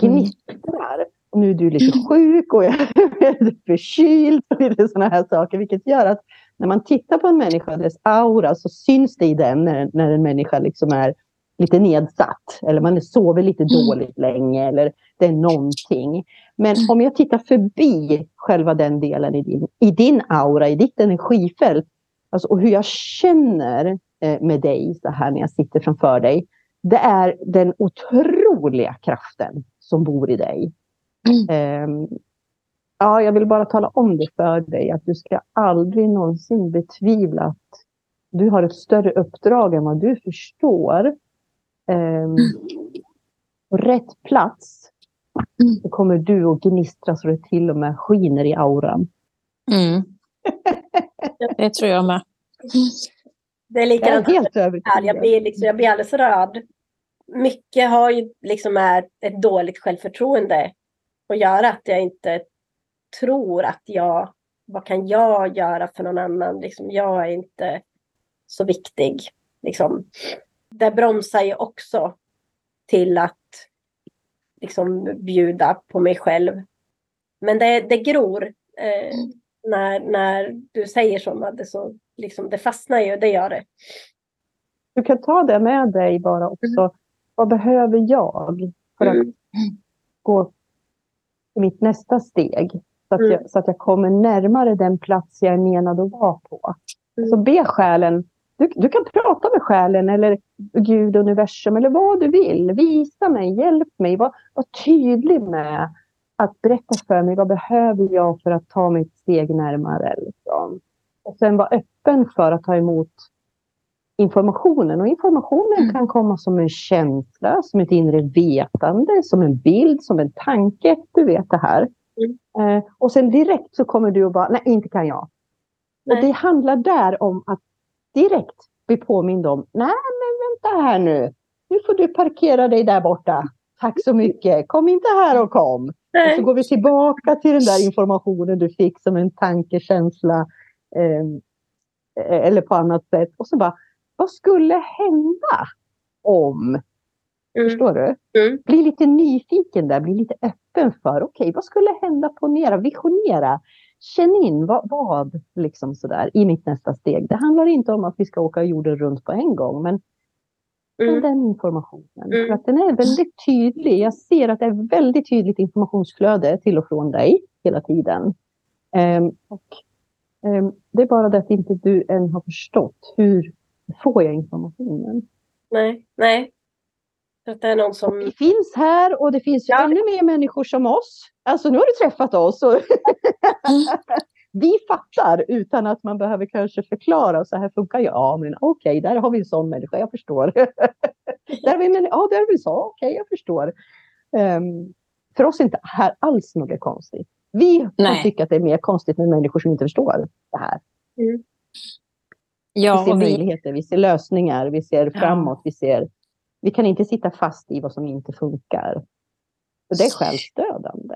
Speaker 1: gnistrar. Och nu är du lite sjuk och [LAUGHS] jag är förkyld och lite sådana här saker, vilket gör att när man tittar på en människa, dess aura, så syns det i den när, när en människa liksom är lite nedsatt. Eller man sover lite mm. dåligt länge eller det är någonting. Men om jag tittar förbi själva den delen i din, i din aura, i ditt energifält. Alltså, och hur jag känner med dig så här när jag sitter framför dig. Det är den otroliga kraften som bor i dig. Mm. Um, Ja, jag vill bara tala om det för dig, att du ska aldrig någonsin betvivla att du har ett större uppdrag än vad du förstår. Um, på rätt plats så kommer du att gnistra så det till och med skiner i auran.
Speaker 2: Mm. [LAUGHS] Det tror jag med.
Speaker 3: Det är likadant.
Speaker 1: Jag är helt övertygad.
Speaker 3: Jag blir, liksom, jag blir alldeles rörd. Mycket har ju liksom är ett dåligt självförtroende att göra att jag inte tror att jag, vad kan jag göra för någon annan? Liksom, jag är inte så viktig. Liksom. Det bromsar ju också till att liksom, bjuda på mig själv. Men det, det gror. Eh, när, när du säger så, Madde, så liksom, det fastnar ju, det gör det.
Speaker 1: Du kan ta det med dig bara också. Mm. Vad behöver jag för att mm. gå till mitt nästa steg? Så att, mm. jag, så att jag kommer närmare den plats jag är menad att vara på. Mm. Så be själen. Du, du kan prata med själen eller Gud, universum eller vad du vill. Visa mig, hjälp mig. Var, var tydlig med att berätta för mig vad behöver jag för att ta mig ett steg närmare. Liksom. Och sen vara öppen för att ta emot informationen. Och informationen mm. kan komma som en känsla, som ett inre vetande, som en bild, som en tanke. Du vet det här. Mm. Eh, och sen direkt så kommer du och bara, nej inte kan jag. Nej. Och det handlar där om att direkt bli påmind om, nej men vänta här nu. Nu får du parkera dig där borta. Tack så mycket. Kom inte här och kom. Nej. Och så går vi tillbaka till den där informationen du fick som en tankekänsla. Eh, eller på annat sätt. Och så bara, vad skulle hända om? Mm. Förstår du? Mm. Bli lite nyfiken där, bli lite öppen för, okej, okay, vad skulle hända? Ponera, visionera. Känn in vad, vad liksom sådär, i mitt nästa steg. Det handlar inte om att vi ska åka jorden runt på en gång, men mm. den informationen. Mm. För att den är väldigt tydlig. Jag ser att det är väldigt tydligt informationsflöde till och från dig hela tiden. Um, och, um, det är bara det att inte du än har förstått hur får jag informationen.
Speaker 3: Nej, nej. Att det är någon som...
Speaker 1: Vi finns här och det finns ja. ännu mer människor som oss. Alltså nu har du träffat oss. Och [LAUGHS] vi fattar utan att man behöver kanske förklara. Så här funkar jag. Ja, men okej, okay, där har vi en sån människa. Jag förstår. [LAUGHS] där har vi en, ja, där har vi så. Okej, okay, jag förstår. Um, för oss är inte här alls något konstigt. Vi tycker att det är mer konstigt med människor som inte förstår det här. Mm. Ja, vi ser vi... möjligheter, vi ser lösningar, vi ser framåt, vi ser... Vi kan inte sitta fast i vad som inte funkar. För det är självstödande.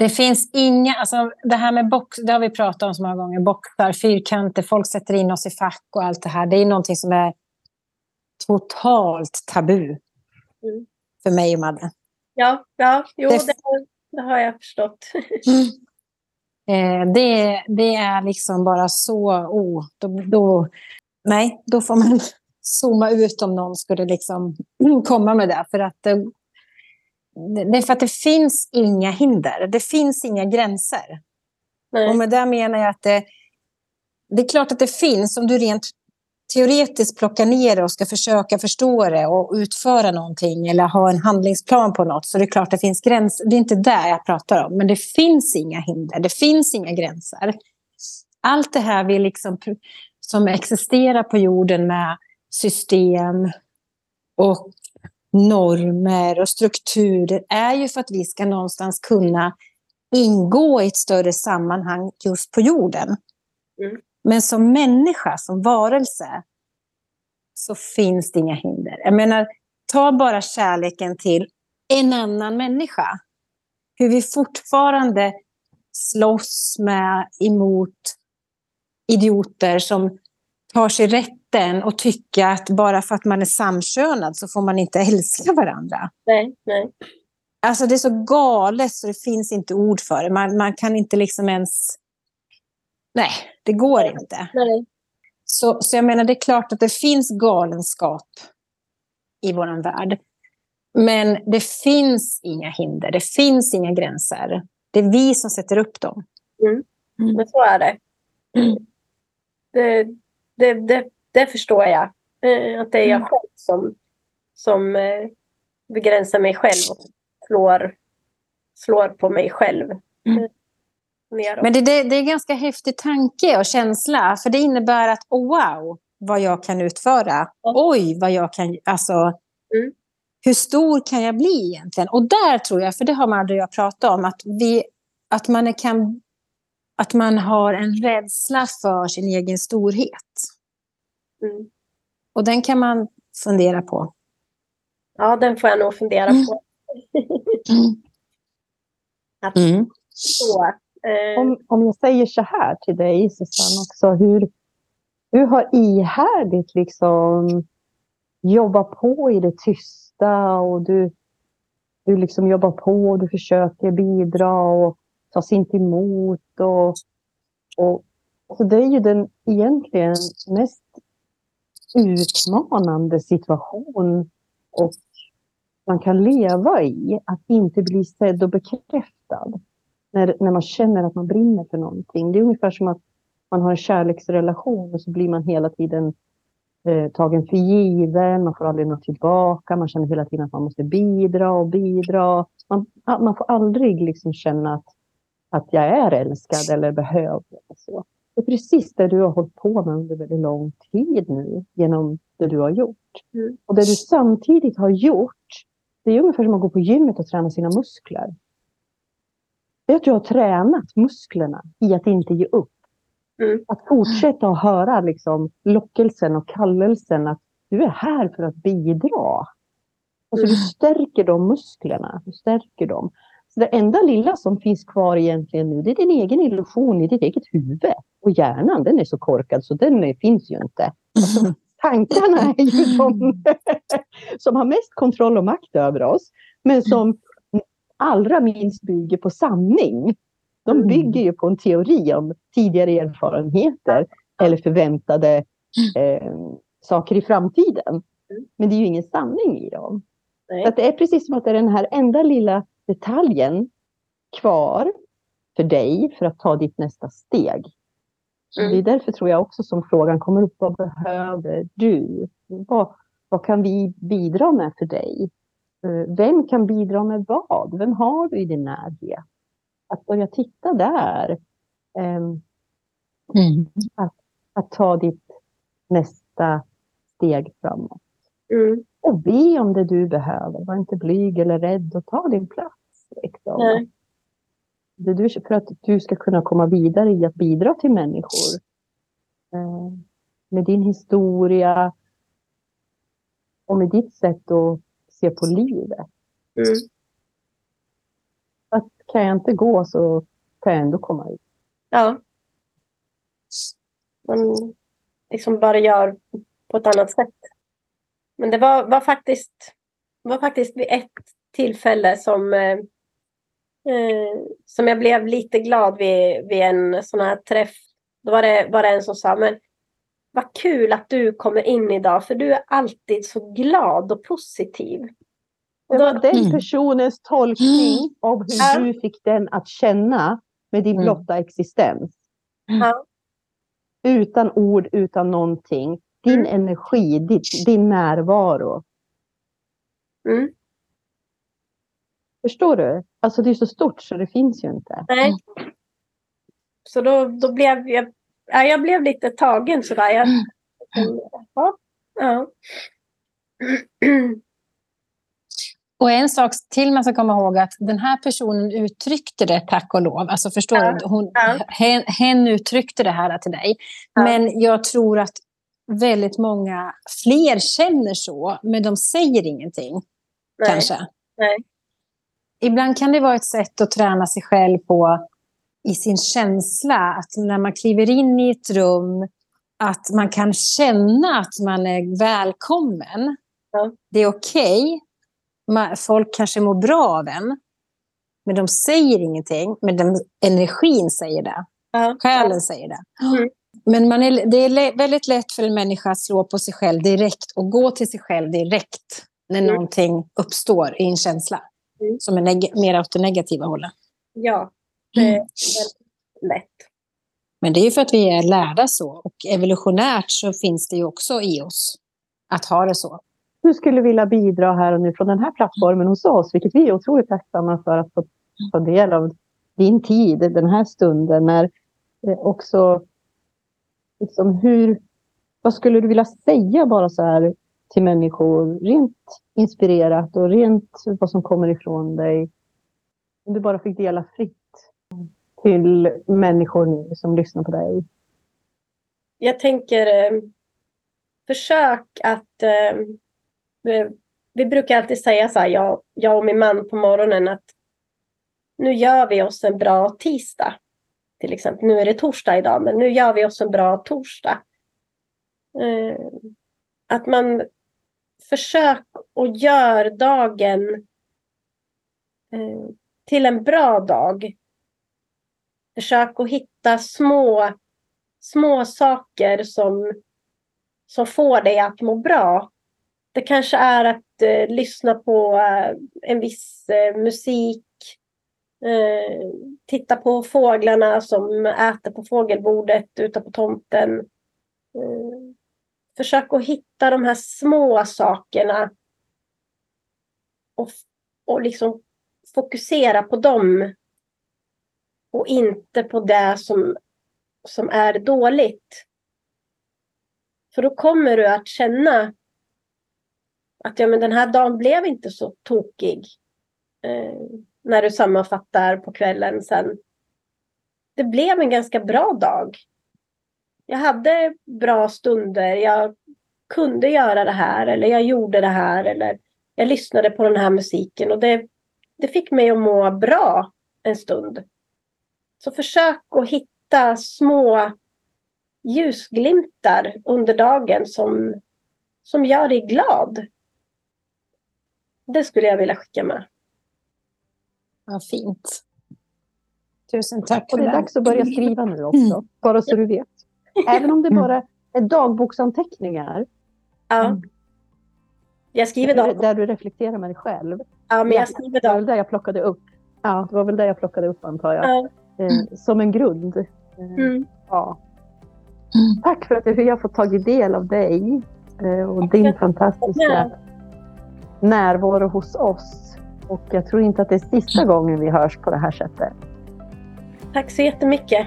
Speaker 2: Det finns inga, alltså det här med box, det har vi pratat om så många gånger, boxar, fyrkanter, folk sätter in oss i fack och allt det här. Det är någonting som är totalt tabu mm. för mig och Madde.
Speaker 3: Ja, ja jo, det, det, det har jag förstått. Mm.
Speaker 2: Eh, det, det är liksom bara så... Oh, då, då, nej, då får man [LAUGHS] zooma ut om någon skulle liksom [CLEARS THROAT] komma med det. För att det, är för att det finns inga hinder. Det finns inga gränser. Nej. Och med det menar jag att det, det är klart att det finns om du rent teoretiskt plockar ner det och ska försöka förstå det och utföra någonting eller ha en handlingsplan på något så det är klart att det finns gränser. Det är inte det jag pratar om, men det finns inga hinder, det finns inga gränser. Allt det här vi liksom, som existerar på jorden med system och normer och strukturer är ju för att vi ska någonstans kunna ingå i ett större sammanhang just på jorden. Mm. Men som människa, som varelse, så finns det inga hinder. Jag menar, ta bara kärleken till en annan människa. Hur vi fortfarande slåss med emot idioter som tar sig rätten och tycker att bara för att man är samkönad så får man inte [LAUGHS] älska varandra.
Speaker 3: Nej, nej.
Speaker 2: Alltså det är så galet så det finns inte ord för det. Man, man kan inte liksom ens Nej, det går inte. Nej. Så, så jag menar, det är klart att det finns galenskap i vår värld. Men det finns inga hinder, det finns inga gränser. Det är vi som sätter upp dem.
Speaker 3: Mm. Mm. Men så är det. Mm. Det, det, det, det, förstår jag. Eh, att det är jag mm. själv som, som eh, begränsar mig själv och slår, slår på mig själv. Mm.
Speaker 2: Neråt. Men det, det, det är en ganska häftig tanke och känsla. För det innebär att oh, wow, vad jag kan utföra. Mm. Oj, vad jag kan... Alltså, mm. Hur stor kan jag bli egentligen? Och där tror jag, för det har Madde och jag pratat om, att, vi, att, man kan, att man har en rädsla för sin egen storhet.
Speaker 3: Mm.
Speaker 2: Och den kan man fundera på.
Speaker 3: Ja, den får jag nog fundera
Speaker 2: Mm.
Speaker 3: på. [LAUGHS] Att
Speaker 2: Mm.
Speaker 3: så, eh,
Speaker 1: Om, om jag säger så här till dig, Susanne, också. Hur, du har ihärdigt liksom jobbat på i det tysta och du, du liksom jobbar på och du försöker bidra och tas inte emot. Och, och, så det är ju den egentligen mest utmanande situation och man kan leva i, att inte bli sedd och bekräftad när, när man känner att man brinner för någonting. Det är ungefär som att man har en kärleksrelation och så blir man hela tiden eh, tagen för given, man får aldrig något tillbaka, man känner hela tiden att man måste bidra och bidra. Man, man får aldrig liksom känna att, att jag är älskad eller behövd. Eller så. Det är precis det du har hållit på med under väldigt lång tid nu genom det du har gjort.
Speaker 3: Mm.
Speaker 1: Och det du samtidigt har gjort, det är ungefär som att gå på gymmet och träna sina muskler. Det är att du har tränat musklerna i att inte ge upp.
Speaker 3: Mm.
Speaker 1: Att fortsätta att höra liksom lockelsen och kallelsen att du är här för att bidra. Och så du stärker de musklerna. Du stärker dem. Så det enda lilla som finns kvar egentligen nu, det är din egen illusion i ditt eget huvud. Och hjärnan, den är så korkad så den är, finns ju inte. Alltså, [LAUGHS] tankarna är ju de [LAUGHS] som har mest kontroll och makt över oss. Men som allra minst bygger på sanning. De
Speaker 2: Mm.
Speaker 1: bygger ju på en teori om tidigare erfarenheter eller förväntade eh, saker i framtiden. Men det är ju ingen sanning i dem.
Speaker 3: nej.
Speaker 1: Så att det är precis som att det är den här enda lilla detaljen kvar för dig för att ta ditt nästa steg.
Speaker 3: Mm.
Speaker 1: Det är därför tror jag också som frågan kommer upp. Vad behöver du? Vad, vad kan vi bidra med för dig? Eh, Vem kan bidra med vad? Vem har du i din närhet? Att börja titta där. Ehm,
Speaker 2: Mm.
Speaker 1: Att ta ditt nästa steg framåt.
Speaker 3: Mm.
Speaker 1: Och be om det du behöver. Var inte blyg eller rädd och ta din plats. Liksom.
Speaker 3: Nej.
Speaker 1: Det du, för att du ska kunna komma vidare i att bidra till människor. Eh, med din historia och med ditt sätt att se på livet.
Speaker 3: Mm.
Speaker 1: Att kan jag inte gå så kan jag ändå komma ut.
Speaker 3: Ja. Man liksom bara gör på ett annat sätt. Men det var, var, faktiskt, var faktiskt vid ett tillfälle som, eh, som jag blev lite glad vid, vid en sån här träff. Då var det, var det en som sa, men vad kul att du kommer in idag, för du är alltid så glad och positiv.
Speaker 1: Det var den
Speaker 2: Mm.
Speaker 1: personens tolkning [GASPS] av hur du fick den att känna med din
Speaker 2: Mm.
Speaker 1: blotta existens.
Speaker 3: Ja.
Speaker 1: Utan ord, utan någonting. Din
Speaker 3: Mm.
Speaker 1: energi, din, din närvaro.
Speaker 3: Mm.
Speaker 1: Förstår du? Alltså det är så stort så det finns ju inte.
Speaker 3: Nej. Så då, då blev jag, ja, jag blev lite tagen sådär. Jag, ja. Ja.
Speaker 2: Och en sak till man ska komma ihåg att den här personen uttryckte det tack och lov. Alltså förstår
Speaker 3: Ja.
Speaker 2: du? Hon,
Speaker 3: Ja.
Speaker 2: hen, hen uttryckte det här till dig.
Speaker 3: Ja.
Speaker 2: Men jag tror att väldigt många fler känner så, men de säger ingenting.
Speaker 3: Nej.
Speaker 2: Kanske.
Speaker 3: Nej.
Speaker 2: Ibland kan det vara ett sätt att träna sig själv på i sin känsla. Att när man kliver in i ett rum, att man kan känna att man är välkommen.
Speaker 3: Ja.
Speaker 2: Det är okej. Ma- Folk kanske mår bra av en. Men de säger ingenting. Men den, energin säger det.
Speaker 3: Ja.
Speaker 2: Själen säger det.
Speaker 3: Mm.
Speaker 2: Men man är, det är väldigt lätt för en människa att slå på sig själv direkt och gå till sig själv direkt när
Speaker 3: Mm.
Speaker 2: någonting uppstår i en känsla. Som är mer åt det negativa hållet.
Speaker 3: Ja, det är väldigt lätt.
Speaker 2: Men det är ju för att vi är lärda så och evolutionärt så finns det ju också i oss att ha det så.
Speaker 1: Du skulle vilja bidra här och nu från den här plattformen hos oss, vilket vi är otroligt tacksamma för att få ta del av din tid, den här stunden. När eh, också, liksom hur, vad skulle du vilja säga bara så här till människor, rent inspirerat och rent vad som kommer ifrån dig? Om du bara fick dela fritt till människor nu som lyssnar på dig.
Speaker 3: Jag tänker, eh, försök att... Eh, vi, vi brukar alltid säga så här, jag, jag och min man på morgonen att nu gör vi oss en bra tisdag. Till exempel, nu är det torsdag idag, men nu gör vi oss en bra torsdag. Eh, att man Försök och gör dagen eh, till en bra dag. Försök att hitta små, små saker som, som får dig att må bra. Det kanske är att eh, lyssna på eh, en viss eh, musik. Eh, titta på fåglarna som äter på fågelbordet ute på tomten. Eh, Försök att hitta de här små sakerna. Och, och liksom fokusera på dem. Och inte på det som, som är dåligt. För då kommer du att känna att ja, men den här dagen blev inte så tokig. Eh, när du sammanfattar på kvällen sen. Det blev en ganska bra dag. Jag hade bra stunder. Jag kunde göra det här eller jag gjorde det här eller jag lyssnade på den här musiken och det, det fick mig att må bra en stund. Så försök att hitta små ljusglimtar under dagen som, som gör dig glad. Det skulle jag vilja skicka med.
Speaker 2: Vad fint. Tusen tack
Speaker 1: Och det är dags att börja skriva nu också, bara så du vet. [LAUGHS] Även om det bara är dagboksanteckningar.
Speaker 3: Ja.
Speaker 1: Mm.
Speaker 3: Jag skriver dagbok.
Speaker 1: där du reflekterar med dig själv.
Speaker 3: Ja, men
Speaker 1: Ja,
Speaker 3: jag skriver
Speaker 1: Det var väl
Speaker 3: dagbok.
Speaker 1: där jag plockade upp. Ja, det var väl där jag plockade upp antar jag.
Speaker 3: Ja.
Speaker 1: Eh, som en grund. Eh,
Speaker 3: Mm.
Speaker 1: ja.
Speaker 2: Mm.
Speaker 1: Tack för att jag har fått tagit del av dig eh, och din fantastiska närvaro hos oss. Och jag tror inte att det är sista gången vi hörs på det här sättet.
Speaker 3: Tack så jättemycket.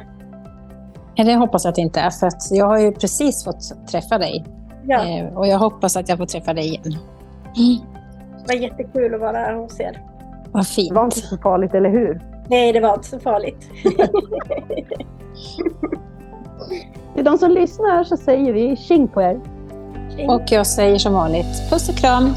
Speaker 2: Ja, Det hoppas jag att det inte är, för att jag har ju precis fått träffa dig.
Speaker 3: Ja,
Speaker 2: Eh, Och jag hoppas att jag får träffa dig igen.
Speaker 3: det var jättekul att vara hos er.
Speaker 2: Vad
Speaker 1: Det var inte
Speaker 2: fint.
Speaker 1: så farligt, eller hur?
Speaker 3: Nej, det var inte så farligt. [LAUGHS]
Speaker 1: Till de som lyssnar så säger vi tjing på er.
Speaker 2: Och jag säger som vanligt, puss och kram.